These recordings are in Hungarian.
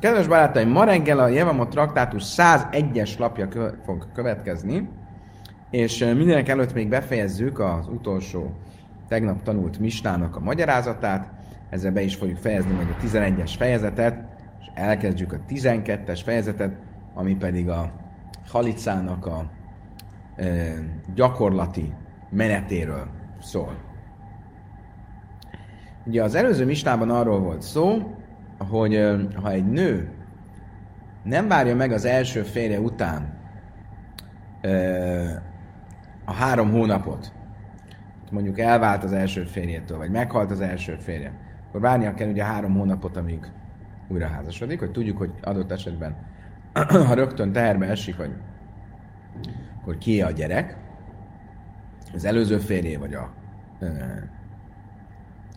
Kedves barátaim, ma reggel a Jevamot traktátus 101-es lapja kö- fog következni, és mindenek előtt még befejezzük az utolsó tegnap tanult Misnának a magyarázatát, ezzel be is fogjuk fejezni majd a 11-es fejezetet, és elkezdjük a 12-es fejezetet, ami pedig a halicának a ö, gyakorlati menetéről szól. Ugye az előző mistában arról volt szó, hogy ha egy nő nem várja meg az első férje után a három hónapot, mondjuk elvált az első férjétől, vagy meghalt az első férje, akkor várnia kell ugye három hónapot, amíg újra házasodik, hogy tudjuk, hogy adott esetben, ha rögtön teherbe esik, vagy akkor ki a gyerek, az előző férje, vagy a ö,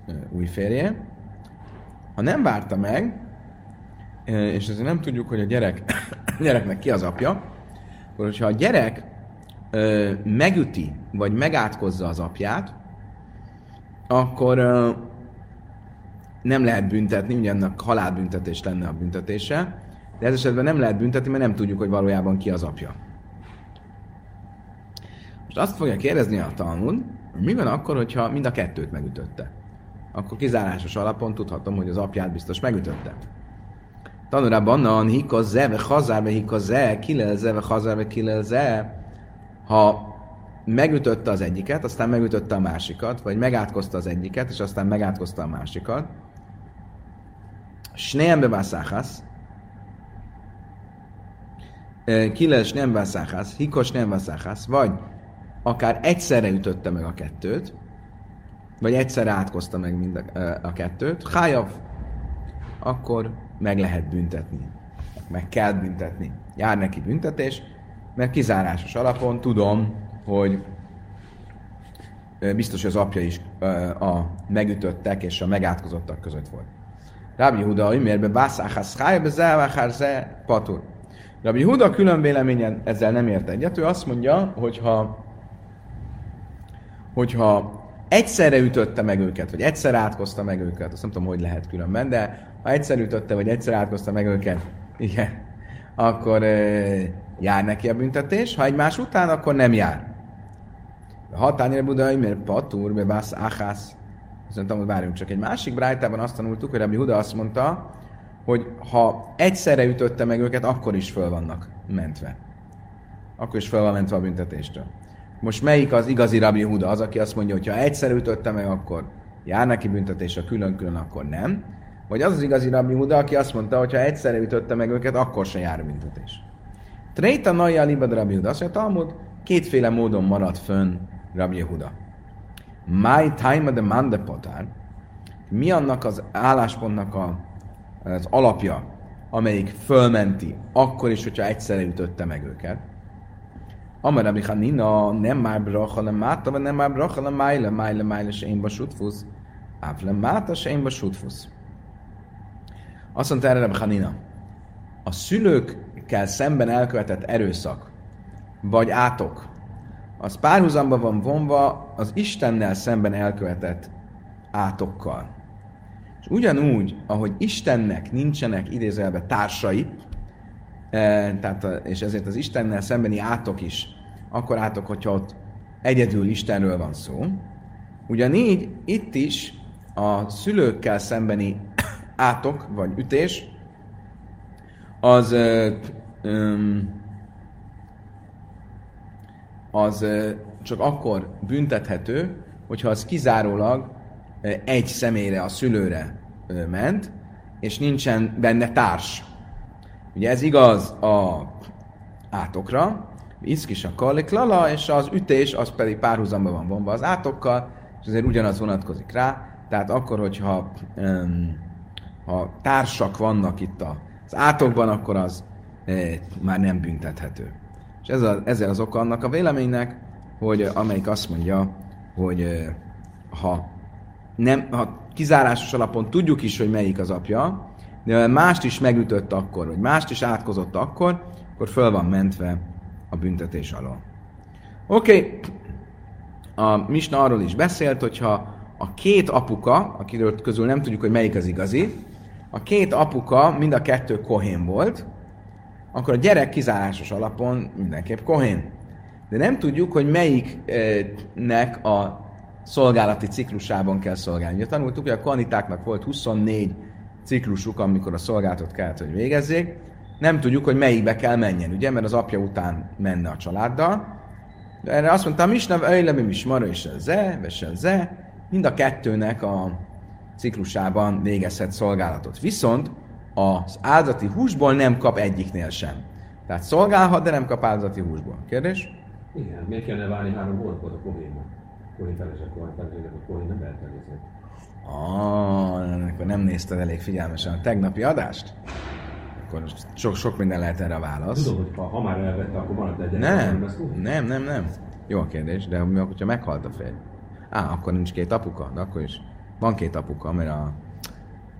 ö, új férje. Ha nem várta meg, és ezért nem tudjuk, hogy a gyerek, gyereknek ki az apja, akkor hogyha a gyerek ö, megüti, vagy megátkozza az apját, akkor ö, nem lehet büntetni, ugye ennek halálbüntetés lenne a büntetése, de ez esetben nem lehet büntetni, mert nem tudjuk, hogy valójában ki az apja. Most azt fogja kérdezni a Talmud, hogy mi van akkor, hogyha mind a kettőt megütötte? Akkor kizárásos alapon tudhatom, hogy az apját biztos megütötte. Tanulában nan hikoze, ve hazárbe hikoze, kilelze, ve hazárbe kilelze. Ha megütötte az egyiket, aztán megütötte a másikat, vagy megátkozta az egyiket, és aztán megátkozta a másikat. Sneem bevászáhász, kiles nem vászáhász, hikos nem vászáhász, vagy akár egyszerre ütötte meg a kettőt, vagy egyszerre átkozta meg mind a, a kettőt, hájav, akkor meg lehet büntetni. Meg kell büntetni. Jár neki büntetés, mert kizárásos alapon tudom, hogy biztos, hogy az apja is a megütöttek és a megátkozottak között volt. Rabbi Huda, hogy miért be bászáhász hájbe, ze, patur. Rabbi Huda külön véleményen ezzel nem ért egyet. Ő azt mondja, hogyha, hogyha egyszerre ütötte meg őket, vagy egyszer átkozta meg őket, azt nem tudom, hogy lehet különben, de ha egyszer ütötte, vagy egyszer átkozta meg őket, igen, akkor e, jár neki a büntetés, ha egymás után, akkor nem jár. Hatányra budai, mert patur, be bász, áhász. Azt mondtam, hogy várjunk csak egy másik brájtában azt tanultuk, hogy Rabbi Huda azt mondta, hogy ha egyszerre ütötte meg őket, akkor is föl vannak mentve. Akkor is föl van mentve a büntetéstől. Most melyik az igazi Rabbi Huda? Az, aki azt mondja, hogy ha egyszer ütötte meg, akkor jár neki büntetés, a külön-külön, akkor nem. Vagy az az igazi Rabbi Huda, aki azt mondta, hogy ha egyszerre ütötte meg őket, akkor se jár büntetés. Tréta Naja Libad Rabbi Huda. Azt mondja, Talmud kétféle módon marad fönn Rabbi Huda. My time the mande potár. Mi annak az álláspontnak a, az alapja, amelyik fölmenti, akkor is, hogyha egyszerre ütötte meg őket. Amara Nina nem már bracha le máta, vagy nem már bracha le májle, májle, májle, se én basutfusz. Áv le máta, se én basutfusz. Azt mondta erre Nina, a szülőkkel szemben elkövetett erőszak, vagy átok, az párhuzamba van vonva az Istennel szemben elkövetett átokkal. És ugyanúgy, ahogy Istennek nincsenek idézelve társai, tehát, és ezért az Istennel szembeni átok is, akkor átok, hogyha ott egyedül Istenről van szó. Ugyanígy itt is a szülőkkel szembeni átok, vagy ütés, az ö, ö, az csak akkor büntethető, hogyha az kizárólag egy személyre, a szülőre ment, és nincsen benne társ. Ugye ez igaz a átokra, iszkis a kaliklala, és az ütés az pedig párhuzamba van vonva az átokkal, és ezért ugyanaz vonatkozik rá, tehát akkor, hogyha um, ha társak vannak itt az átokban, akkor az e, már nem büntethető. És ez a, ezzel az oka annak a véleménynek, hogy amelyik azt mondja, hogy ha, nem, ha kizárásos alapon tudjuk is, hogy melyik az apja, de mást is megütött akkor, vagy mást is átkozott akkor, akkor föl van mentve a büntetés alól. Oké, okay. a Misna arról is beszélt, hogyha a két apuka, akiről közül nem tudjuk, hogy melyik az igazi, a két apuka mind a kettő kohén volt, akkor a gyerek kizárásos alapon mindenképp kohén. De nem tudjuk, hogy melyiknek a szolgálati ciklusában kell szolgálni. Ugye tanultuk, hogy a kanitáknak volt 24 ciklusuk, amikor a szolgálatot kellett, hogy végezzék. Nem tudjuk, hogy melyikbe kell menjen, ugye, mert az apja után menne a családdal. De erre azt mondtam, Misnav, Öjlebim is Mara és Ze, Vesen Ze, mind a kettőnek a ciklusában végezhet szolgálatot. Viszont az áldati húsból nem kap egyiknél sem. Tehát szolgálhat, de nem kap áldati húsból. Kérdés? Igen, miért kellene várni három hónapot a kohénnak? Kohén felesek, kohén felesek, kohén nem eltervezett. Ah, akkor nem nézted elég figyelmesen a tegnapi adást? Akkor sok, sok minden lehet erre a válasz. Tudom, hogy ha, ha már elvette, akkor maradt egy Nem, nem, nem, nem. Jó a kérdés, de mi akkor, hogyha meghalt a férj? Á, akkor nincs két apuka, de akkor is. Van két apuka, mert a,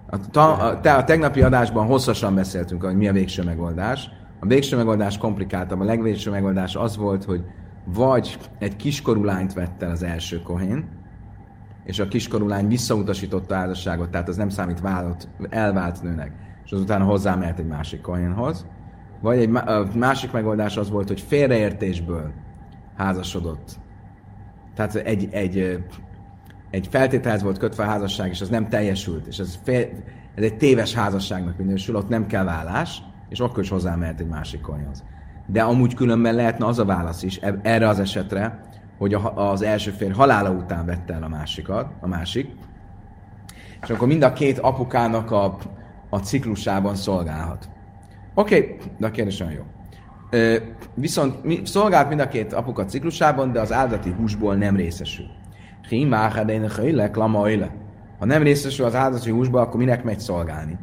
a, ta, a, te, a tegnapi adásban hosszasan beszéltünk, hogy mi a végső megoldás. A végső megoldás komplikáltabb. A legvégső megoldás az volt, hogy vagy egy kiskorú lányt vett el az első kohén, és a kiskorú lány visszautasította a házasságot, tehát az nem számít vállalt, elvált nőnek, és azután hozzámehet egy másik kohénhoz. Vagy egy másik megoldás az volt, hogy félreértésből házasodott. Tehát egy, egy, egy feltételhez volt kötve a házasság, és az nem teljesült, és ez, fél, ez egy téves házasságnak minősül, ott nem kell vállás, és akkor is hozzámehet egy másik kohénhoz. De amúgy különben lehetne az a válasz is eb- erre az esetre, hogy a, az első férj halála után vette el a másikat, a másik, és akkor mind a két apukának a, a ciklusában szolgálhat. Oké, okay, de a kérdés olyan jó. Ö, viszont mi, szolgált mind a két apuka ciklusában, de az áldati húsból nem részesül. Ha nem részesül az áldati húsból, akkor minek megy szolgálni?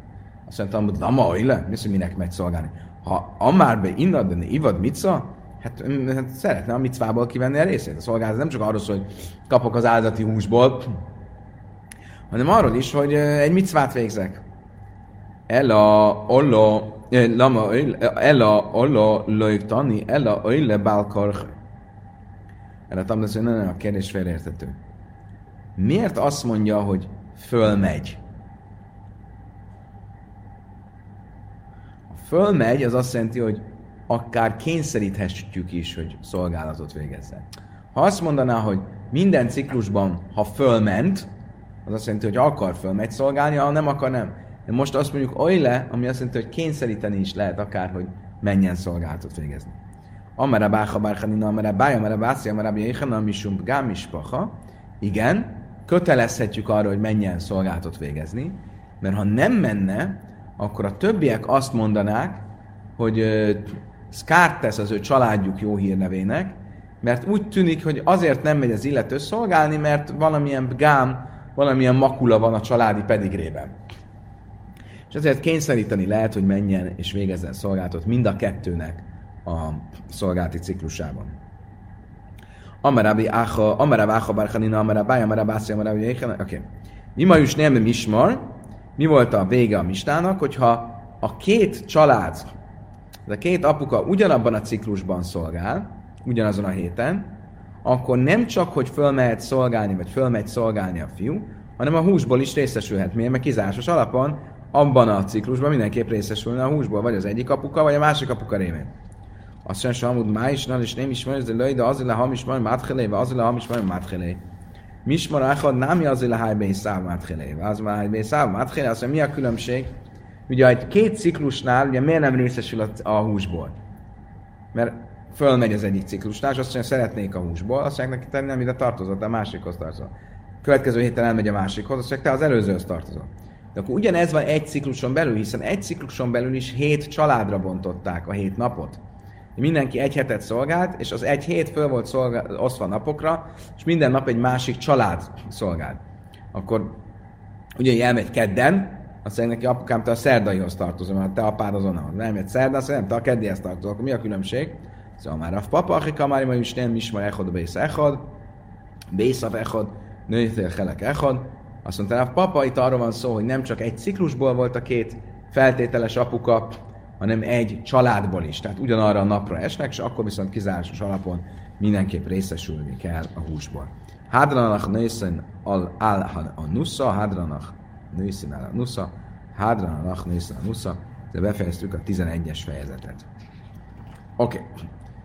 Azt mondta, hogy lama oile, mi az, hogy minek megy szolgálni? Ha amárbe innad, de ivad mica, hát, mm, hát szeretne a micvából kivenni a részét. A szolgálat nem csak arról hogy kapok az áldati húsból, hanem arról is, hogy egy micvát végzek. Ella, ollo, eh, lama, oile- ella, ollo, lojtani, ella, oile, balkarch. Erre tudom, hogy nem, a kérdés félreértető. Miért azt mondja, hogy fölmegy? A fölmegy, az azt jelenti, hogy akár kényszeríthetjük is, hogy szolgálatot végezzen. Ha azt mondaná, hogy minden ciklusban, ha fölment, az azt jelenti, hogy akar fölmegy szolgálni, ha nem akar, nem. De most azt mondjuk oly ami azt jelenti, hogy kényszeríteni is lehet akár, hogy menjen szolgálatot végezni. Amara báha bárhanina, amara bája, amara bászi, amara bjéhana, misum gámispaha. Igen, kötelezhetjük arra, hogy menjen szolgálatot végezni, mert ha nem menne, akkor a többiek azt mondanák, hogy szkárt tesz az ő családjuk jó hírnevének, mert úgy tűnik, hogy azért nem megy az illető szolgálni, mert valamilyen gám, valamilyen makula van a családi pedigrében. És ezért kényszeríteni lehet, hogy menjen és végezzen szolgálatot mind a kettőnek a szolgálati ciklusában. Amarabi áha, amarab áha barchanina, amarab báj, amarab ászi, amarab. Oké. Mi ma is nem mismar, mi volt a vége a mistának, hogyha a két család, de a két apuka ugyanabban a ciklusban szolgál, ugyanazon a héten, akkor nem csak, hogy fölmehet szolgálni, vagy fölmegy szolgálni a fiú, hanem a húsból is részesülhet. Miért? Mert kizárásos alapon abban a ciklusban mindenképp részesülne a húsból, vagy az egyik apuka, vagy a másik apuka révén. Azt sem sem amúgy máisnál, és nem ismer, de löj, de azért hamis majd máthelé, vagy azért hamis majd máthelé. Mismar áhad, nem azért le hájbe is száv máthelé, az már is száv máthelé, azt mi a különbség? Ugye egy két ciklusnál, ugye miért nem részesül a, a húsból? Mert fölmegy az egyik ciklusnál, és azt mondja, szeretnék a húsból, azt mondják neki, te nem ide tartozott, a másikhoz tartozol. Következő héten elmegy a másikhoz, azt mondják, te az előzőhöz tartozol. De akkor ugyanez van egy cikluson belül, hiszen egy cikluson belül is hét családra bontották a hét napot. Mindenki egy hetet szolgált, és az egy hét föl volt szolgál, osztva napokra, és minden nap egy másik család szolgált. Akkor ugye elmegy kedden, azt mondja neki, apukám, te a szerdaihoz tartozom, mert te apád azon ahhoz. Nem egy szerda, azt mondja, nem, te a keddihez tartozol. Akkor mi a különbség? Szóval már a papa, aki kamári, majd is nem ismer echod, bész echod, bészav echod, nőjétél helek echod. Azt mondta, a papa, itt arról van szó, hogy nem csak egy ciklusból volt a két feltételes apuka, hanem egy családból is. Tehát ugyanarra a napra esnek, és akkor viszont kizárásos alapon mindenképp részesülni kell a húsból. Hádranach nőszen al al a nusza, hádranach nőszen al a nusza, Hádran, Lach, Nészra, Nusza, de befejeztük a 11-es fejezetet. Oké. Okay.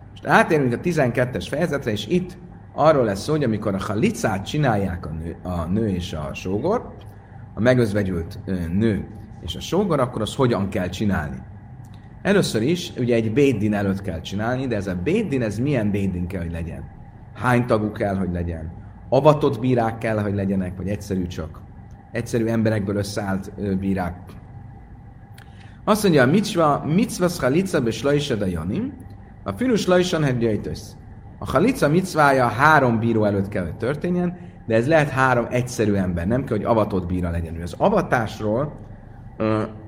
Most átérünk a 12-es fejezetre, és itt arról lesz szó, hogy amikor a halicát csinálják a nő, a nő és a sógor, a megözvegyült nő és a sógor, akkor azt hogyan kell csinálni. Először is, ugye egy béddin előtt kell csinálni, de ez a béddin, ez milyen béddin kell, hogy legyen? Hány tagú kell, hogy legyen? Avatott bírák kell, hogy legyenek, vagy egyszerű csak? Egyszerű emberekből összeállt bírák. Azt mondja, a mitzva, mitzva schalica be slajsa janim, a finus lajsan hedjaitösz. A halica micvája három bíró előtt kell, hogy történjen, de ez lehet három egyszerű ember, nem kell, hogy avatott bíra legyen. Az avatásról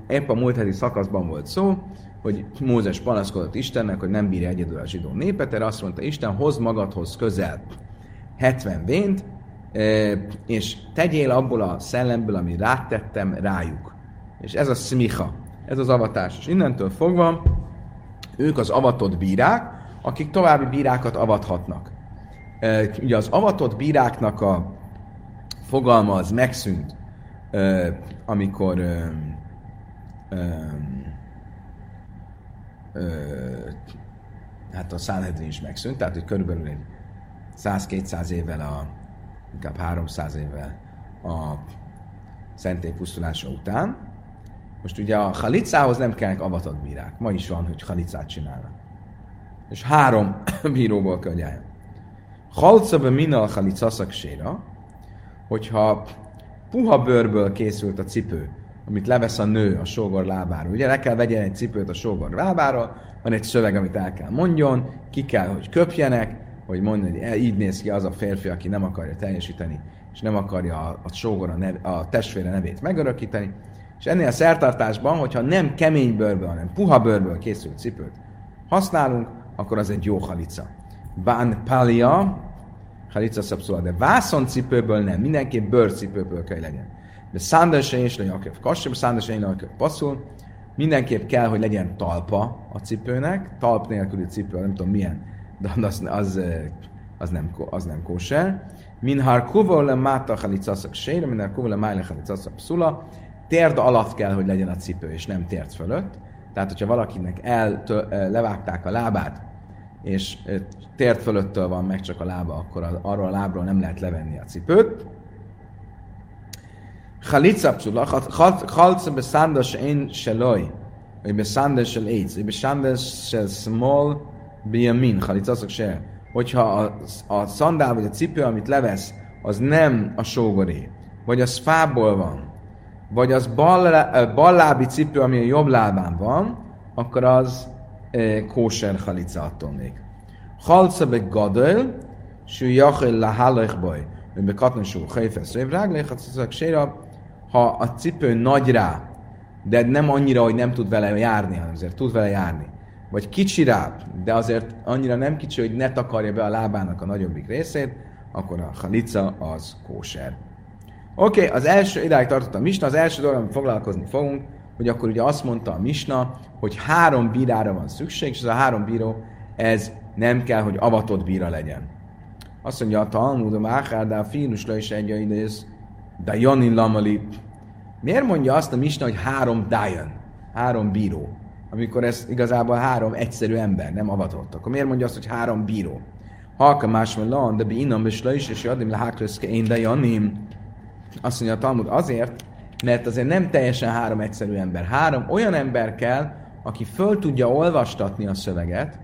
épp a múlt heti szakaszban volt szó, hogy Mózes panaszkodott Istennek, hogy nem bírja egyedül a zsidó népet, erre azt mondta Isten, hozd magadhoz közel 70 vént, és tegyél abból a szellemből, ami rátettem, rájuk. És ez a szmicha, ez az avatás. És innentől fogva ők az avatott bírák, akik további bírákat avathatnak. Ugye az avatott bíráknak a fogalma az megszűnt, amikor hát a Sanhedrin is megszűnt, tehát hogy körülbelül egy 100-200 évvel, a, inkább 300 évvel a szentély pusztulása után. Most ugye a halicához nem kellnek avatott bírák. Ma is van, hogy halicát csinálnak és három bíróból kell, hogy álljon. Halca be minal halicaszak séra, hogyha puha bőrből készült a cipő, amit levesz a nő a sógor lábáról. Ugye le kell vegyen egy cipőt a sógor lábáról, van egy szöveg, amit el kell mondjon, ki kell, hogy köpjenek, hogy mondja, hogy e, így néz ki az a férfi, aki nem akarja teljesíteni, és nem akarja a, a sógor a, nev, a testvére nevét megörökíteni. És ennél a szertartásban, hogyha nem kemény bőrből, hanem puha bőrből készült cipőt használunk, akkor az egy jó halica. Bán palia, halica szabszóla, de vászoncipőből nem, mindenképp bőrcipőből kell legyen. De szándasa és le Jakob kassab, szándasa le Jakob passzul, mindenképp kell, hogy legyen talpa a cipőnek, talp nélküli cipő, nem tudom milyen, de az, az, az nem, az nem kóser. Minhar kuvole máta halicaszak sére, minhar kuvole májle halicaszak szula, térd alatt kell, hogy legyen a cipő, és nem térd fölött. Tehát, hogyha valakinek el, levágták a lábát, és tért fölöttől van meg csak a lába, akkor arról a lábról nem lehet levenni a cipőt. Chalitza psula, chalca beszándas én seloj, vagy beszándas sel éjc, vagy beszándas sel small biamin, chalitza se. Hogyha a, a szandál vagy a cipő, amit levesz, az nem a sógoré, vagy az fából van, vagy az bal, ballábi cipő, ami a jobb lábán van, akkor az kóser halica attól még. Halca be gadol, sű jachel lahalech baj, hogy be katna sú hajfesz révráglech, ha a cipő nagy rá, de nem annyira, hogy nem tud vele járni, hanem azért tud vele járni. Vagy kicsi rá, de azért annyira nem kicsi, hogy ne takarja be a lábának a nagyobbik részét, akkor a halica az kóser. Oké, okay, az első, idáig tartott a misna, az első dolog, amit foglalkozni fogunk, hogy akkor ugye azt mondta a misna, hogy három bírára van szükség, és ez a három bíró, ez nem kell, hogy avatott bíra legyen. Azt mondja a Talmud, Máhár, de a fiúnusra is egy idéz, de Janin Lamali. Miért mondja azt a misna, hogy három Dayan, három bíró, amikor ez igazából három egyszerű ember, nem avatott. Akkor miért mondja azt, hogy három bíró? Halka más de bi inam is és jadim le én de Janim. Azt mondja a Talmud azért, mert azért nem teljesen három egyszerű ember. Három olyan ember kell, aki föl tudja olvastatni a szöveget,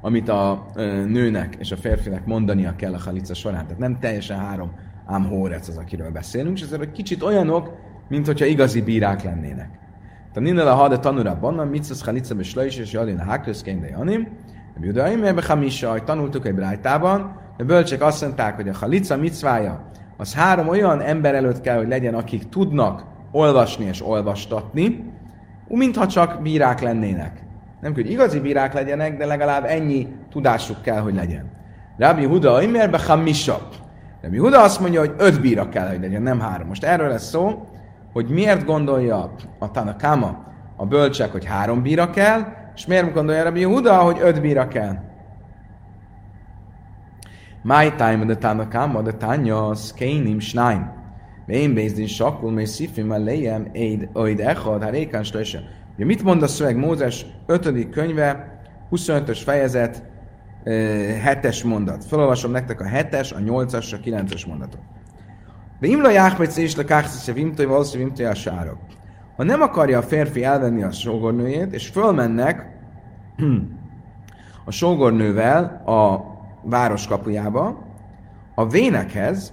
amit a nőnek és a férfinek mondania kell a halica során. Tehát nem teljesen három ám hórec az, akiről beszélünk, és ezért kicsit olyanok, mint hogyha igazi bírák lennének. Tehát minden a hada tanúra bannan, mit szesz halica be slajs, és jadin a hákröszkein de janim, a judaim, mert hamisa, tanultuk egy brájtában, de bölcsek azt mondták, hogy a halica micvája, az három olyan ember előtt kell, hogy legyen, akik tudnak olvasni és olvastatni, mintha csak bírák lennének. Nem kell, hogy igazi bírák legyenek, de legalább ennyi tudásuk kell, hogy legyen. Rabbi Huda, imérbe hamisab. Rabbi Huda azt mondja, hogy öt bíra kell, hogy legyen, nem három. Most erről lesz szó, hogy miért gondolja a Tanakama, a bölcsek, hogy három bíra kell, és miért gondolja Rabbi Huda, hogy öt bíra kell. My time de Tanakama, de Tanya, Skainim, Schneim. Én bézdin sakul, mely szifim a lejem, éd, oid echad, hát ékán Ugye mit mond a szöveg Mózes 5. könyve, 25-ös fejezet, 7-es mondat. Felolvasom nektek a 7-es, a 8-as, a 9-es mondatot. De imla jáhpec és le káxis vimtoj, valószínű vimtoj a sárok. Ha nem akarja a férfi elvenni a sógornőjét, és fölmennek a sógornővel a város kapujába, a vénekhez,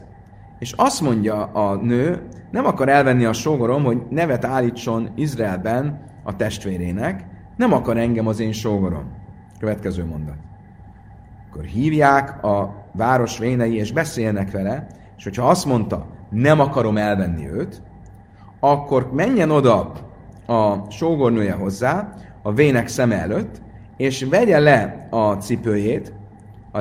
és azt mondja a nő, nem akar elvenni a sógorom, hogy nevet állítson Izraelben a testvérének, nem akar engem az én sógorom. Következő mondat. Akkor hívják a város vénei, és beszélnek vele, és hogyha azt mondta, nem akarom elvenni őt, akkor menjen oda a sógornője hozzá, a vének szeme előtt, és vegye le a cipőjét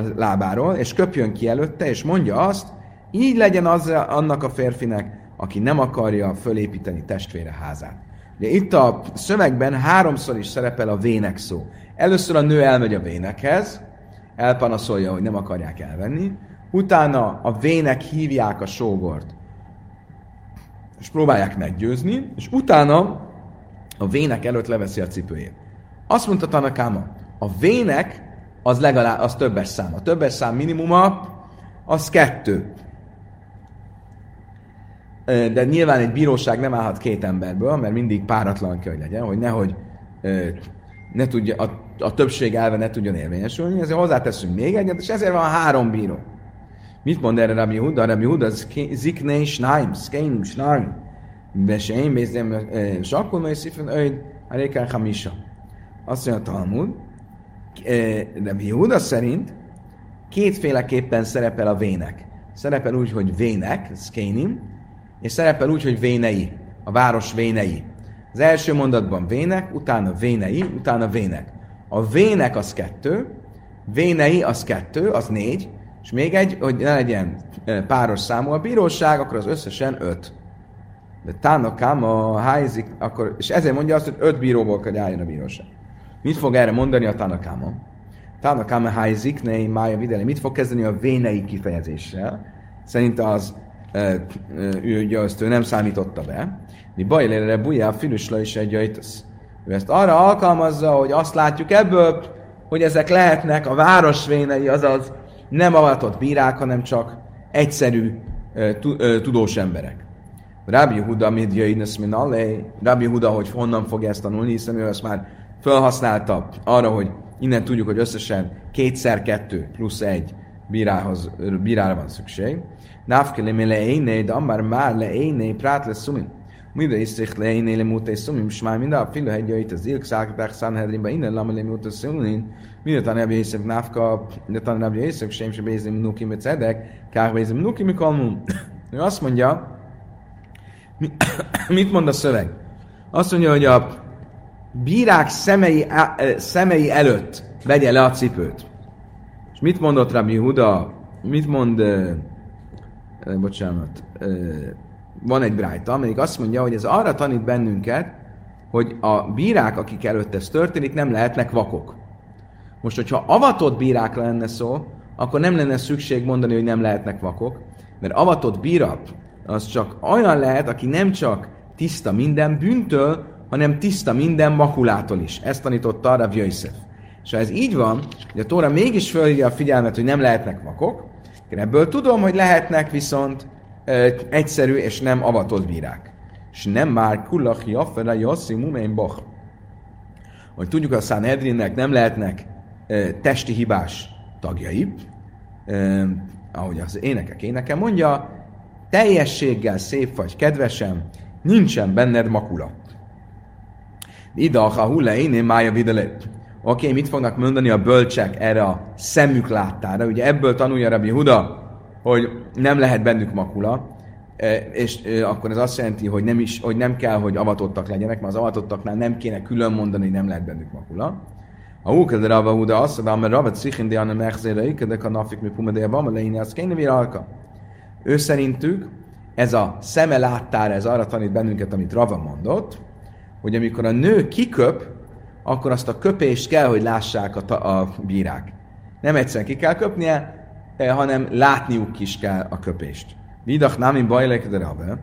a lábáról, és köpjön ki előtte, és mondja azt, így legyen az annak a férfinek, aki nem akarja fölépíteni testvére házát. Ugye itt a szövegben háromszor is szerepel a vének szó. Először a nő elmegy a vénekhez, elpanaszolja, hogy nem akarják elvenni, utána a vének hívják a sógort, és próbálják meggyőzni, és utána a vének előtt leveszi a cipőjét. Azt mondta Tanakáma, a vének az legalább, az többes szám. A többes szám minimuma az kettő. De nyilván egy bíróság nem állhat két emberből, mert mindig páratlan kell, hogy legyen, hogy nehogy ne tudja, a, a többség elve ne tudjon érvényesülni, ezért hozzáteszünk még egyet, és ezért van három bíró. Mit mond erre Rabbi Huda? Rabbi Huda ziknei shnaim, szkeinim shnaim. Beseim bézdem sakkul mely szifren öjd, arékán hamisa. Azt mondja a Talmud, Rabbi Huda szerint kétféleképpen szerepel a vének. Szerepel úgy, hogy vének, szkénim, és szerepel úgy, hogy vénei, a város vénei. Az első mondatban vének, utána vénei, utána vének. A vének az kettő, vénei az kettő, az négy, és még egy, hogy ne legyen páros számú a bíróság, akkor az összesen öt. De tánakám a hájzik, akkor, és ezért mondja azt, hogy öt bíróból kell álljon a bíróság. Mit fog erre mondani a Tanakáma? Tanakáma hájzik, ne mája videle. Mit fog kezdeni a vénei kifejezéssel? Szerint az ő, ugye azt ő nem számította be. Mi baj lére bujá filüsla is egy Ő ezt arra alkalmazza, hogy azt látjuk ebből, hogy ezek lehetnek a városvénei, azaz nem avatott bírák, hanem csak egyszerű tudós emberek. Rabbi Huda midjaidnes min alej, Rabbi Huda, hogy honnan fog ezt tanulni, hiszen ő ezt már felhasználta arra, hogy innen tudjuk, hogy összesen kétszer kettő plusz egy bírához, bírára van szükség. Nafkele me leéné, de amár már leéné, prát lesz szumin. Mida is sich leéné le és szumim, s már minden a filu hegyait az ilk szákbák szánhedrinben, innen lama le múlta szumin, minden tanában észak nafka, de tanában észak, sem se bézim nuki mit cedek, kár bézim mi kalmum. Ő azt mondja, mit mond a szöveg? Azt mondja, hogy a bírák szemei, szemei előtt vegye le a cipőt. És mit mondott Rabbi Huda? Mit mond, uh, uh, bocsánat, uh, van egy brájta, amelyik azt mondja, hogy ez arra tanít bennünket, hogy a bírák, akik előtt ez történik, nem lehetnek vakok. Most, hogyha avatott bírákra lenne szó, akkor nem lenne szükség mondani, hogy nem lehetnek vakok, mert avatott bíra az csak olyan lehet, aki nem csak tiszta minden bűntől, hanem tiszta minden makulától is. Ezt tanította Rav Yosef. És ha ez így van, hogy a Tóra mégis fölhívja a figyelmet, hogy nem lehetnek vakok, én ebből tudom, hogy lehetnek viszont ö, egyszerű és nem avatott bírák. És nem már kullach jaffera jasszi mumein bach. Hogy tudjuk, a Sanhedrinnek nem lehetnek ö, testi hibás tagjai, ö, ahogy az énekek éneke mondja, teljességgel szép vagy kedvesem, nincsen benned makula. Ida a hulle én mája videle. Oké, okay, mit fognak mondani a bölcsek erre a szemük láttára? Ugye ebből tanulja Rabbi Huda, hogy nem lehet bennük makula, e, és e, akkor ez azt jelenti, hogy nem, is, hogy nem kell, hogy avatottak legyenek, mert az avatottaknál nem kéne külön mondani, hogy nem lehet bennük makula. A Húked Rava Huda azt mondja, mert Ravat Szichin de Anna Mechzére de a Nafik mi Puma de Bama leíni, az kéne viralka. Ő szerintük ez a szeme láttára, ez arra tanít bennünket, amit Rava mondott, hogy amikor a nő kiköp, akkor azt a köpést kell, hogy lássák a, ta- a bírák. Nem egyszerűen ki kell köpnie, eh, hanem látniuk is kell a köpést. Vidach námi bajlek de rabbe.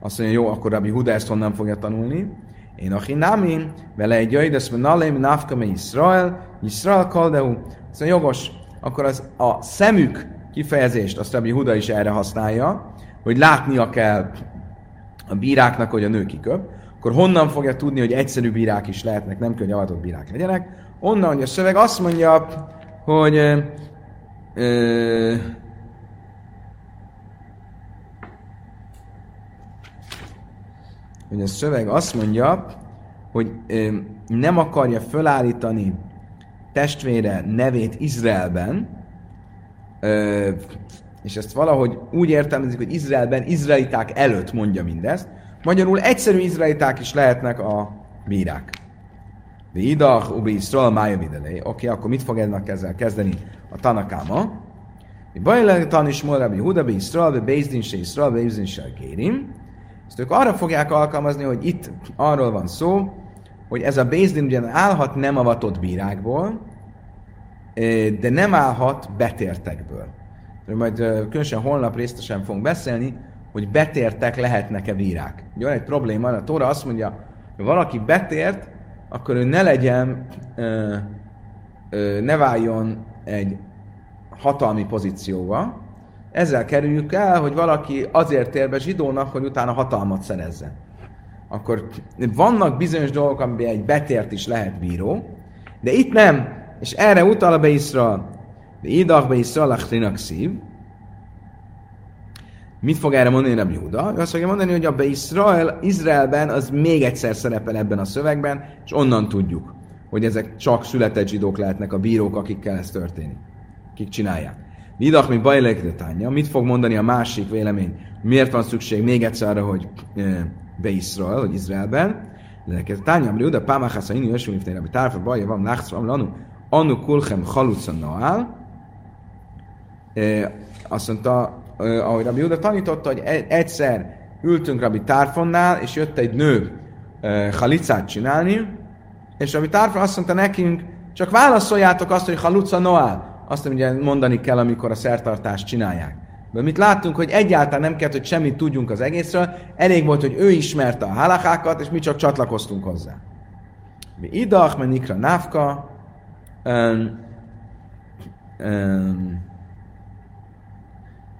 Azt mondja, jó, akkor Rabbi Huda ezt honnan fogja tanulni? Én achi námi, vele egy jöjj, de nalém nafka me Israel, Israel kaldehu. Azt mondja, jogos, akkor az a szemük kifejezést, azt Rabbi Huda is erre használja, hogy látnia kell a bíráknak, hogy a nő kiköp, akkor honnan fogja tudni, hogy egyszerű bírák is lehetnek, nem kell, hogy avatott bírák legyenek? Onnan, hogy a szöveg azt mondja, hogy ö, ö, hogy a szöveg azt mondja, hogy ö, nem akarja fölállítani testvére nevét Izraelben, ö, és ezt valahogy úgy értelmezik, hogy Izraelben, izraeliták előtt mondja mindezt. Magyarul egyszerű izraeliták is lehetnek a bírák. De idach, ubi Israel, mája videlé. Oké, akkor mit fog ennek ezzel kezdeni a Tanakáma? Mi bajle tanis Rabbi Huda, be Israel, be Bézdin se Israel, be Bézdin se Gérim. Ezt ők arra fogják alkalmazni, hogy itt arról van szó, hogy ez a Bézdin ugyan állhat nem avatott bírákból, de nem állhat betértekből. Majd különösen holnap részletesen fogunk beszélni, hogy betértek lehetnek-e bírák. Ugye van egy probléma, a Tóra azt mondja, hogy valaki betért, akkor ő ne legyen, ö, ö, ne váljon egy hatalmi pozícióba. Ezzel kerüljük el, hogy valaki azért tér be zsidónak, hogy utána hatalmat szerezzen. Akkor vannak bizonyos dolgok, amiben egy betért is lehet bíró, de itt nem. És erre utal a Beisra, Idach Beisra szív. Mit fog erre mondani Rabbi Júda? Ő azt fogja mondani, hogy a Israel, Izraelben az még egyszer szerepel ebben a szövegben, és onnan tudjuk, hogy ezek csak született zsidók lehetnek a bírók, akikkel ez történik. Kik csinálják. Vidach mi bajlekdetánya. Mit fog mondani a másik vélemény? Miért van szükség még egyszer arra, hogy e, be Israel, hogy Izraelben? De tánya, Rabbi Júda, pámáhász a inni ösül, miftén Rabbi Tárfa, baja van, nachszra, lanu, anu kulchem haluca naál. E, azt mondta, ahogy Rabbi Júda tanította, hogy e- egyszer ültünk Rabbi Tárfonnál, és jött egy nő halicát csinálni, és Rabbi Tárfon azt mondta nekünk, csak válaszoljátok azt, hogy haluca noál. Azt ugye mondani kell, amikor a szertartást csinálják. De mit láttunk, hogy egyáltalán nem kellett, hogy semmit tudjunk az egészről, elég volt, hogy ő ismerte a halakákat, és mi csak csatlakoztunk hozzá. Mi idach, menikra návka, um, um,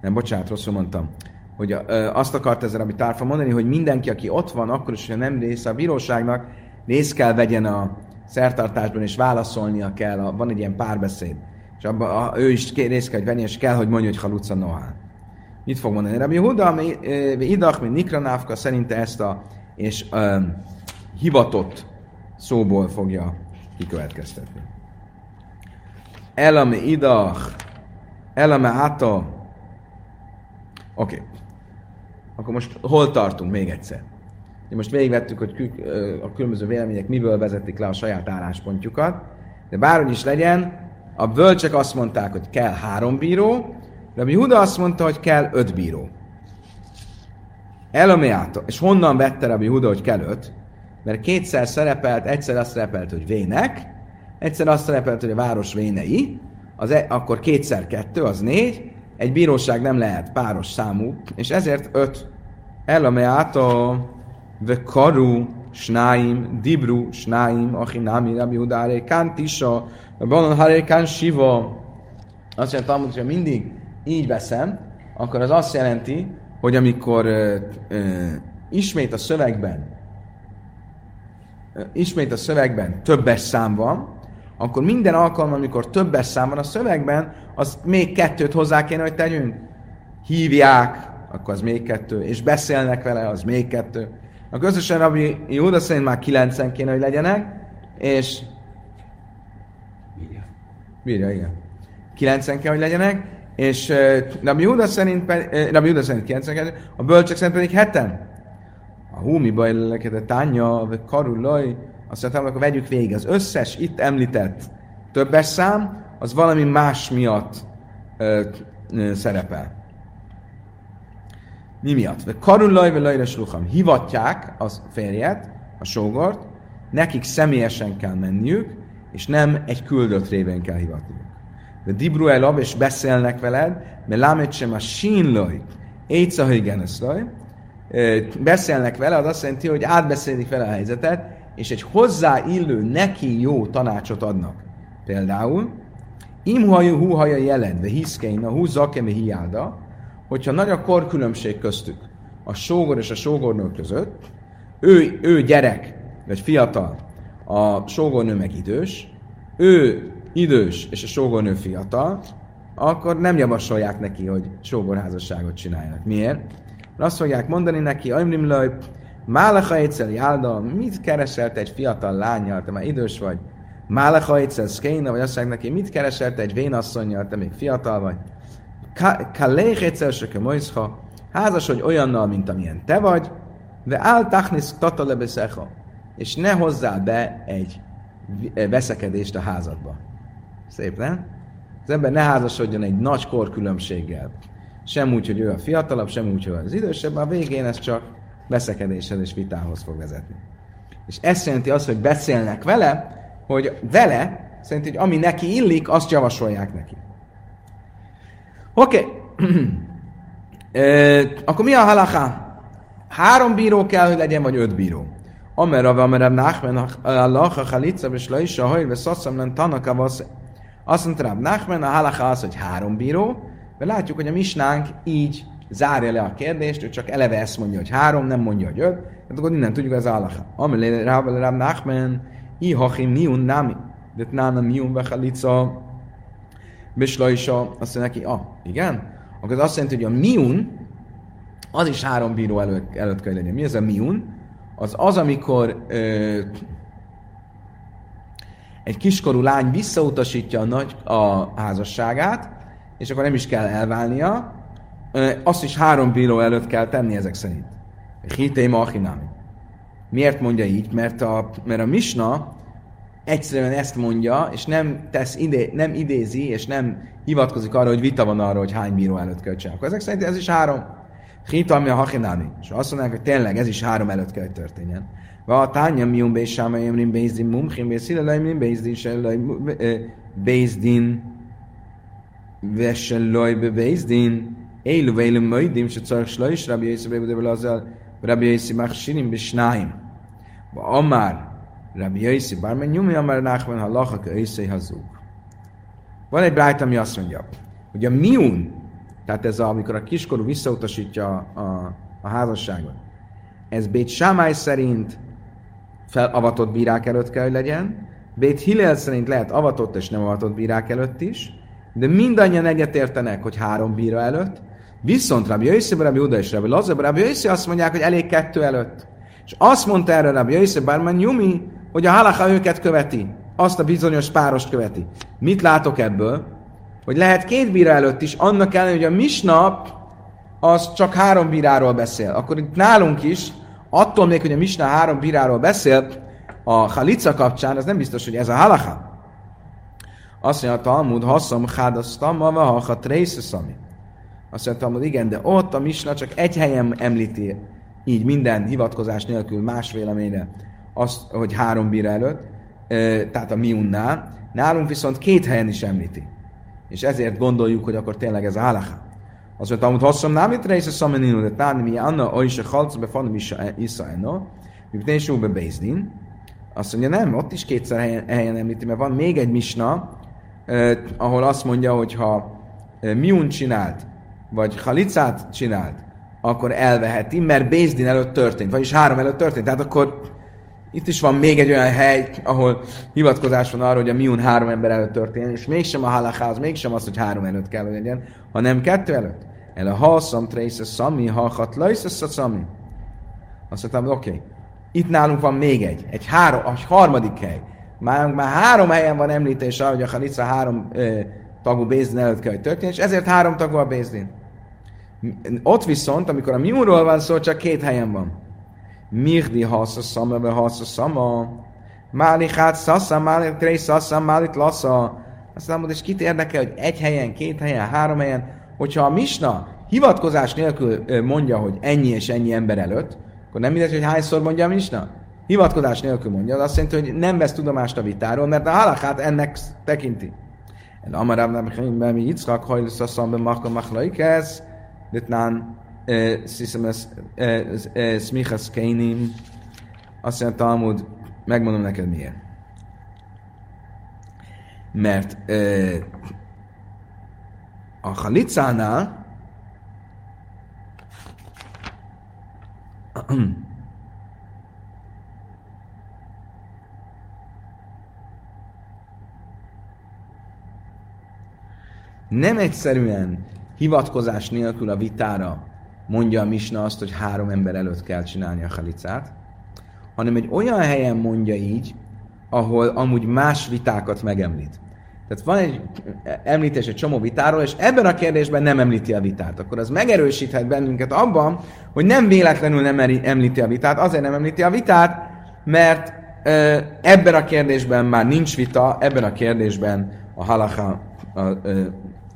nem, bocsánat, rosszul mondtam, hogy azt akart ezzel, amit Tárfa mondani, hogy mindenki, aki ott van, akkor is, hogy nem része a bíróságnak, részt kell vegyen a szertartásban, és válaszolnia kell, a, van egy ilyen párbeszéd. És abban a, ő is részt kell venni, és kell, hogy mondja, hogy haluca nohán. Mit fog mondani? Rabbi Huda, idach, mint Nikranávka, szerinte ezt a és ö, hivatott szóból fogja kikövetkeztetni. Elame idach, elame ata, Oké. Okay. Akkor most hol tartunk még egyszer? Most végigvettük, hogy a különböző vélemények miből vezetik le a saját álláspontjukat, de bárhogy is legyen, a bölcsek azt mondták, hogy kell három bíró, Rabbi Huda azt mondta, hogy kell öt bíró. Elomeáta. És honnan vette Rabbi Huda, hogy kell öt? Mert kétszer szerepelt, egyszer azt szerepelt, hogy vének, egyszer azt szerepelt, hogy a város vénei, az e, akkor kétszer kettő, az négy, egy bíróság nem lehet páros számú, és ezért öt elameáta ve karu snáim, dibru snáim, achinami, rabbi udáré, kán tisa, banon haré, kán siva. Azt jelenti, hogy ha mindig így veszem, akkor az azt jelenti, hogy amikor ö, ö, ismét a szövegben ö, ismét a szövegben többes szám van, akkor minden alkalommal, amikor többes szám van a szövegben, az még kettőt hozzá kéne, hogy tegyünk. Hívják, akkor az még kettő, és beszélnek vele, az még kettő. A közösen Rabbi Júda szerint már kilencen kéne, hogy legyenek, és... Bírja. igen. Kilencen kell, hogy legyenek, és uh, Rabbi Júda szerint, uh, Rabbi Júda szerint kilencen a bölcsek szerint pedig heten. A húmi baj lelekete tánya, vagy karullaj, azt mondtam, akkor vegyük végig. Az összes itt említett többes szám, az valami más miatt ö, ö, szerepel. Mi miatt? Ve lajra slucham. Hivatják a férjet, a sógort, nekik személyesen kell menniük, és nem egy küldött révén kell hivatniuk. De dibru elab, és beszélnek veled, mert lámet sem a sínloj, Éjszahöjgeneszraj, beszélnek vele, az azt jelenti, hogy átbeszélik vele a helyzetet, és egy hozzáillő, neki jó tanácsot adnak. Például, imhajú húhaja jelenve, hiszkein, a hú zakeme hiáda, hogyha nagy a korkülönbség köztük, a sógor és a sógornő között, ő, ő gyerek, vagy fiatal, a sógornő meg idős, ő idős és a sógornő fiatal, akkor nem javasolják neki, hogy sógorházasságot csináljanak. Miért? Mert azt fogják mondani neki, Aimrim Laj, Málecha egyszer jálda, mit kereselt egy fiatal lányjal, te már idős vagy? Málecha egyszer szkéna, vagy azt mondják neki, mit kereselt egy vénasszonyjal, te még fiatal vagy? Kaléch egyszer se házas vagy olyannal, mint amilyen te vagy, de áll tachnisz tatalebeszecha, és ne hozzál be egy veszekedést a házadba. Szép, nem? Az ember ne házasodjon egy nagy korkülönbséggel. Sem úgy, hogy ő a fiatalabb, sem úgy, hogy az idősebb, a végén ez csak veszekedéshez és vitához fog vezetni. És ez jelenti azt, hogy beszélnek vele, hogy vele, szerint, hogy ami neki illik, azt javasolják neki. Oké. Okay. akkor mi a halaká? Három bíró kell, hogy legyen, vagy öt bíró. Amera, amera, nachmen, Allah, a chalitza, és laisa, hajl, ve szasszam, nem tanaka, vasz. Azt mondta Nachmen, a halaká az, hogy három bíró, de látjuk, hogy a misnánk így zárja le a kérdést, ő csak eleve ezt mondja, hogy három, nem mondja, hogy öt, tehát akkor innen tudjuk az alaha. Amelé Rab Nachmen, i hachim miun nami, de nána miun vechalica, beslajsa, azt mondja neki, ah, igen, akkor az azt jelenti, hogy a miun, az is három bíró előtt, előtt kell legyen. Mi ez a miun? Az az, amikor ö, egy kiskorú lány visszautasítja a, nagy, a házasságát, és akkor nem is kell elválnia, azt is három bíró előtt kell tenni ezek szerint. Hitéma achinami. Miért mondja így? Mert a, mert a misna egyszerűen ezt mondja, és nem, tesz ide, nem idézi, és nem hivatkozik arra, hogy vita van arra, hogy hány bíró előtt kell csinálni. Ezek szerint ez is három. Hitami a hachinámi. És azt mondják, hogy tényleg ez is három előtt kell, hogy történjen. Va a tánya mium be sáma emrin bézdin mumchim be szile lajmrin bézdin se laj bézdin vese laj be bézdin Élő vélem möjdim, se cark slajs, Rabbi Yossi Bébedebel azzal, Rabbi Yossi Machsinim besnáim. Ba amár, Rabbi Yossi, bármen nyomja, amár Nachman halachak, Yossi hazug. Van egy brájt, ami azt mondja, hogy a miun, tehát ez a, amikor a kiskorú visszautasítja a, a, a házasságot, ez Bét Sámály szerint felavatott bírák előtt kell, hogy legyen, Bét Hillel szerint lehet avatott és nem avatott bírák előtt is, de mindannyian egyetértenek, hogy három bíra előtt, Viszont Rabbi Yossi, Rabbi Uda és Rabbi Lazar, Rabbi Yossi azt mondják, hogy elég kettő előtt. És azt mondta erre Rabbi Yossi Barman Yumi, hogy a halacha őket követi. Azt a bizonyos párost követi. Mit látok ebből? Hogy lehet két bíra előtt is, annak ellenére, hogy a misna az csak három bíráról beszél. Akkor itt nálunk is, attól még, hogy a misna három bíráról beszél, a halica kapcsán, az nem biztos, hogy ez a halacha. Azt mondja a Talmud, haszom hádasztam, ma ha trészeszami. Azt mondta, hogy igen, de ott a Misna csak egy helyen említi, így minden hivatkozás nélkül más véleményre, azt, hogy három bíra előtt, tehát a miunnál, nálunk viszont két helyen is említi. És ezért gondoljuk, hogy akkor tényleg ez a halacha. Azt mondta, hogy hosszom nem itt része szameninu, de tárni mi anna, oly se halc, befanom is isza enno, mi be. Azt mondja, nem, ott is kétszer helyen, helyen említi, mert van még egy misna, eh, ahol azt mondja, hogy ha eh, miun csinált, vagy halicát csinált, akkor elveheti, mert Bézdin előtt történt, vagyis három előtt történt. Tehát akkor itt is van még egy olyan hely, ahol hivatkozás van arra, hogy a miun három ember előtt történt, és mégsem a halakáz, mégsem az, hogy három előtt kell, hogy legyen, hanem kettő előtt. El a halszam, trésze, szami, halhat, lajsze, szami. Azt mondtam, oké, okay. itt nálunk van még egy, egy, három, egy harmadik hely. Már, már három helyen van említés arra, hogy a halica három ö, tagú Bézdin előtt kell, hogy történjen, és ezért három tagú a Bézdin. Ott viszont, amikor a miúról van szó, csak két helyen van. Mirdi hasza szama, ve hasza szama. Máli hát szasza, máli tré szasza, máli lasza. Azt mondom, és kit érdekel, hogy egy helyen, két helyen, három helyen, hogyha a misna hivatkozás nélkül mondja, hogy ennyi és ennyi ember előtt, akkor nem mindegy, hogy hányszor mondja a misna. Hivatkozás nélkül mondja, az azt jelenti, hogy nem vesz tudomást a vitáról, mert a halakát ennek tekinti. El amarabb nem mi Yitzchak hajlusz a szambe makka machlaikesz, Ditnán hiszem ez ö, ö, Smichas Keinim, azt mondja Talmud, megmondom neked miért. Mert a halicánál nem egyszerűen hivatkozás nélkül a vitára mondja a Misna azt, hogy három ember előtt kell csinálni a halicát, hanem egy olyan helyen mondja így, ahol amúgy más vitákat megemlít. Tehát van egy említés egy csomó vitáról, és ebben a kérdésben nem említi a vitát. Akkor az megerősíthet bennünket abban, hogy nem véletlenül nem említi a vitát, azért nem említi a vitát, mert ebben a kérdésben már nincs vita, ebben a kérdésben a halacha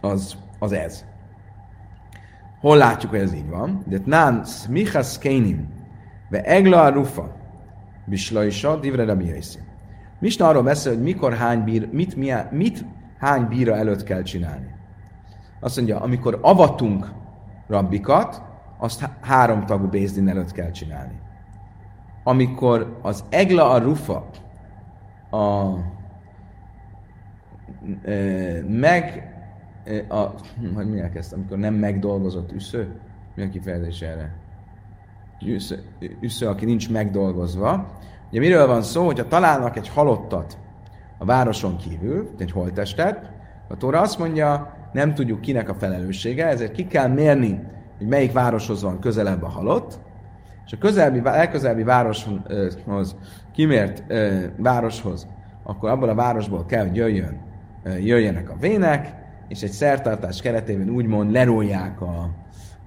az, az ez. Hol látjuk, hogy ez így van? De nán smichas kénim, ve egla rufa, bislaisa, divre rabbi Misna arról beszél, hogy mikor hány bír, mit, milyen, mit hány bíra előtt kell csinálni. Azt mondja, amikor avatunk rabbikat, azt három tagú bézdin előtt kell csinálni. Amikor az egla a rufa a, e, meg a, hogy mi ezt, amikor nem megdolgozott üsző, mi a kifejezés erre? Üsző, üsző, aki nincs megdolgozva, Ugye miről van szó, hogyha találnak egy halottat a városon kívül, egy holttestet, a Tóra azt mondja, nem tudjuk kinek a felelőssége, ezért ki kell mérni, hogy melyik városhoz van közelebb a halott, és a közelbi, elközelbi városhoz, kimért városhoz, akkor abból a városból kell, hogy jöjjön, jöjjenek a vének, és egy szertartás keretében úgymond lerolják a,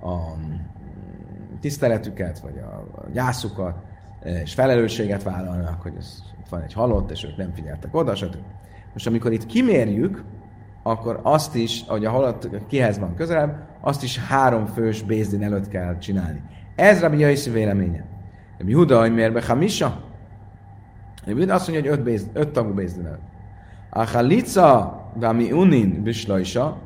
a tiszteletüket, vagy a, a gyászukat, és felelősséget vállalnak, hogy ez, van egy halott, és ők nem figyeltek oda, stb. Most amikor itt kimérjük, akkor azt is, hogy a halott kihez van közelebb, azt is három fős bézdin előtt kell csinálni. Ez Rabbi Jaiszi véleménye. Rabbi Huda, hogy miért be Hamisa? Rabbi Huda azt mondja, hogy öt, béz, öt tagú bézdin előtt. A Chalica, Vami Unin, Bislaisa,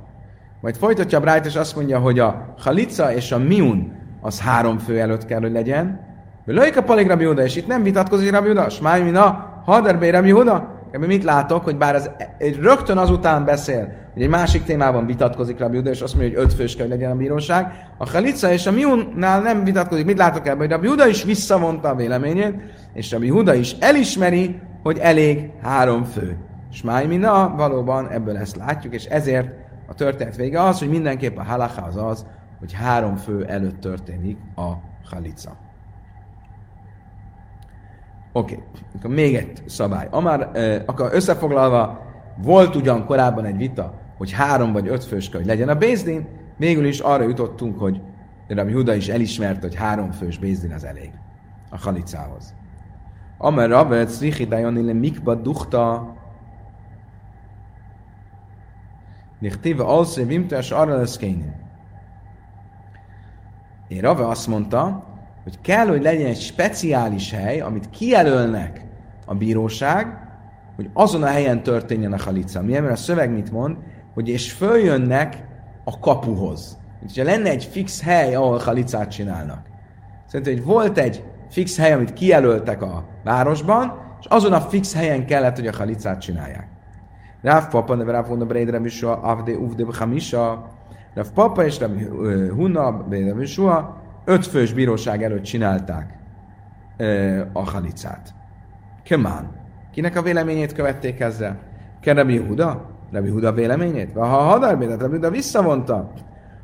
majd folytatja a Brájt, és azt mondja, hogy a Chalica és a Miun az három fő előtt kell, hogy legyen, Lőjka palig Rabbi és itt nem vitatkozik Rabbi Huda, Smáj mina, haderbé Rabbi Huda. Ebben mit látok, hogy bár egy, rögtön azután beszél, hogy egy másik témában vitatkozik Rabbi Huda, és azt mondja, hogy öt fős kell legyen a bíróság. A Khalica és a Miunnál nem vitatkozik. Mit látok ebben, hogy Rabbi Huda is visszavonta a véleményét, és Rabbi Huda is elismeri, hogy elég három fő. Smáj mina, valóban ebből ezt látjuk, és ezért a történet vége az, hogy mindenképp a halacha az az, hogy három fő előtt történik a Khalica. Oké, okay. akkor még egy szabály. Amár, eh, akkor összefoglalva, volt ugyan korábban egy vita, hogy három vagy öt fős hogy legyen a Bézdin, végül is arra jutottunk, hogy Rabbi Huda is elismerte, hogy három fős Bézdin az elég a halicához. Amár Rabbi Szrichidajon ille mikba duchta Nichtéve alszé vimtes arra lesz Én Rave azt mondta, hogy kell, hogy legyen egy speciális hely, amit kijelölnek a bíróság, hogy azon a helyen történjen a halica. Milyen, mert a szöveg mit mond, hogy és följönnek a kapuhoz. Ha lenne egy fix hely, ahol halicát csinálnak. Szerintem, hogy volt egy fix hely, amit kijelöltek a városban, és azon a fix helyen kellett, hogy a halicát csinálják. Ráv Papa, neve Ráv Hunna Breidre Misua, Avde Uvde Hamisa, Ráv Papa és Ráv Hunna Breidre Misua, ötfős bíróság előtt csinálták a halicát. Kemán. Kinek a véleményét követték ezzel? Ke Rabbi Huda? Rabbi Huda véleményét? Ha a Hadarbédet Rabbi Huda visszavonta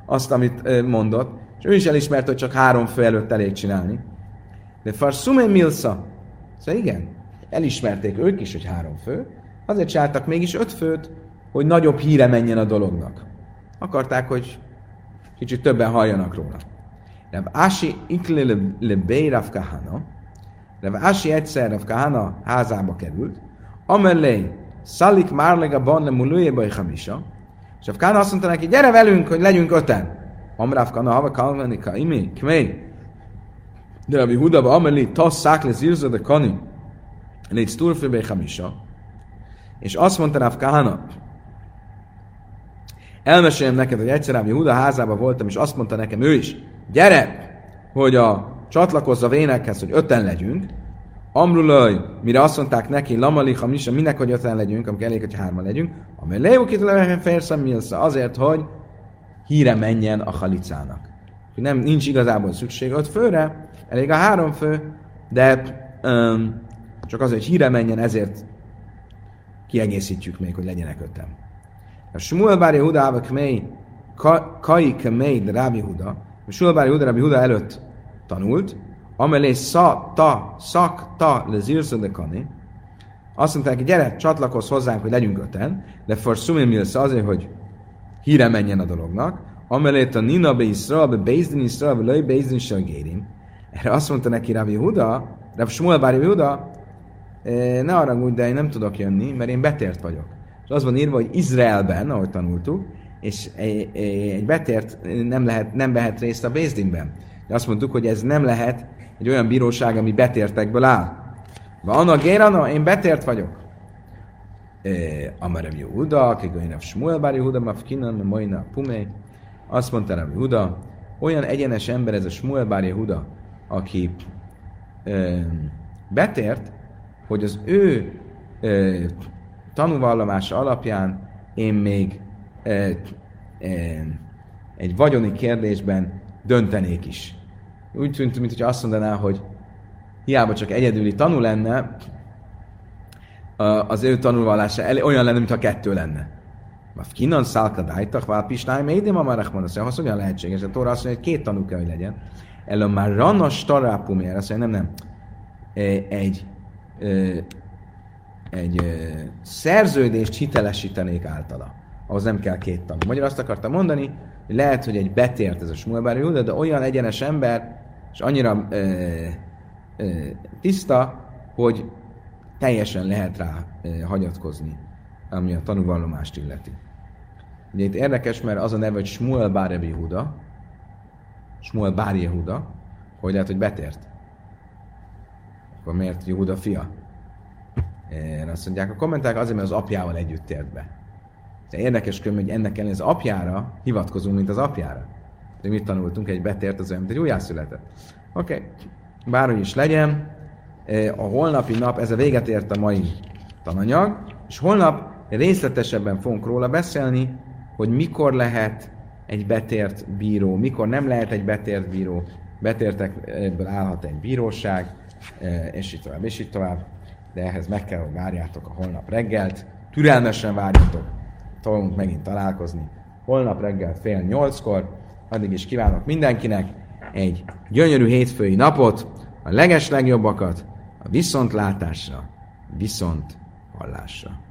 azt, amit mondott, és ő is elismerte, hogy csak három fő előtt elég csinálni. De Farsume Milsa. Szóval igen, elismerték ők is, hogy három fő, azért csináltak mégis öt főt, hogy nagyobb híre menjen a dolognak. Akarták, hogy kicsit többen halljanak róla. Rav Ási ikle le, le Bey Rav Kahana. Rav Ási egyszer Rav Kahana házába került, amellé Szalik Márlega Ban le Muluje Baj Hamisa, és Rav Kahana azt mondta neki, gyere velünk, hogy legyünk öten. Amrav Kahana Hava Kalvani Kaimi, Kmei. De Rabbi Huda ba amellé Tasz Szák le Zirza de Kani, Légy Sturfi Bej Hamisa. És azt mondta Rav Kahana, elmeséljem neked, hogy egyszer Huda házában voltam, és azt mondta nekem ő is, gyere, hogy a csatlakozza vénekhez, hogy öten legyünk, Amrulaj, mire azt mondták neki, Lamalicha, mi sem, minek, hogy öten legyünk, amikor elég, hogy hárman legyünk, amely leukit férszem azért, hogy híre menjen a halicának. Nem, nincs igazából szükség öt főre, elég a három fő, de um, csak az, hogy híre menjen, ezért kiegészítjük még, hogy legyenek öten. A Smuel Bári Huda, Kmei, Kai Kmei, de Rábi Huda, a Smuel Bári Huda, Rábi Huda előtt tanult, amelé szak ta, szak ta le zirszadekani, azt mondták, hogy gyere, csatlakozz hozzánk, hogy legyünk öten, de for szumimilsz azért, hogy híre menjen a dolognak, amelé a Nina be Israel, be Bézdin Israel, be Löj Bézdin. Erre azt mondta neki Rabbi Huda, Rabbi Shmuel Bári Huda, ne arra de én nem tudok jönni, mert én betért vagyok. És az van írva, hogy Izraelben, ahogy tanultuk, és egy betért nem, lehet, nem vehet részt a Bézdinben. De azt mondtuk, hogy ez nem lehet egy olyan bíróság, ami betértekből áll. Van a Gérana, én betért vagyok. Amarem Yehuda, Kigainak Shmuel Bar Yehuda, Mafkinan, Moina Pumei. Azt mondta Rabbi Yehuda, olyan egyenes ember ez a Shmuel Bar Yehuda, aki betért, hogy az ő ö, tanúvallomása alapján én még ö, ö, egy vagyoni kérdésben döntenék is. Úgy tűnt, mintha azt mondaná, hogy hiába csak egyedüli tanul lenne, az ő tanulvallása olyan lenne, mintha kettő lenne. Maf kinan szálka dájtak, vál pisnáj, médim a marachman, azt mondja, hogyan lehetséges? A Tóra azt mondja, hogy két tanú kell, hogy legyen. Ellen már ranna starápumér, azt mondja, nem, nem. Egy, egy szerződést hitelesítenék általa. Ahhoz nem kell két tanú. Magyar azt akarta mondani, hogy lehet, hogy egy betért ez a Smuel de olyan egyenes ember, és annyira ö, ö, tiszta, hogy teljesen lehet rá ö, hagyatkozni, ami a tanúvallomást illeti. Ugye itt érdekes, mert az a neve, hogy Smuel Bar Yehuda, Smuel hogy lehet, hogy betért. Akkor miért Yehuda fia? Én azt mondják, a kommentárok azért, mert az apjával együtt tért be. De érdekes különben, hogy ennek ellenére az apjára hivatkozunk, mint az apjára. De mit tanultunk? Egy betért az olyan, mint egy újjászületett. Oké, okay. bárhogy is legyen, a holnapi nap, ez a véget ért a mai tananyag, és holnap részletesebben fogunk róla beszélni, hogy mikor lehet egy betért bíró, mikor nem lehet egy betért bíró, betértekből állhat egy bíróság, és így tovább, és így tovább. De ehhez meg kell, hogy várjátok a holnap reggelt, türelmesen várjatok, fogunk megint találkozni. Holnap reggel fél nyolckor, addig is kívánok mindenkinek egy gyönyörű hétfői napot, a leges legjobbakat, a viszontlátásra, viszont hallásra.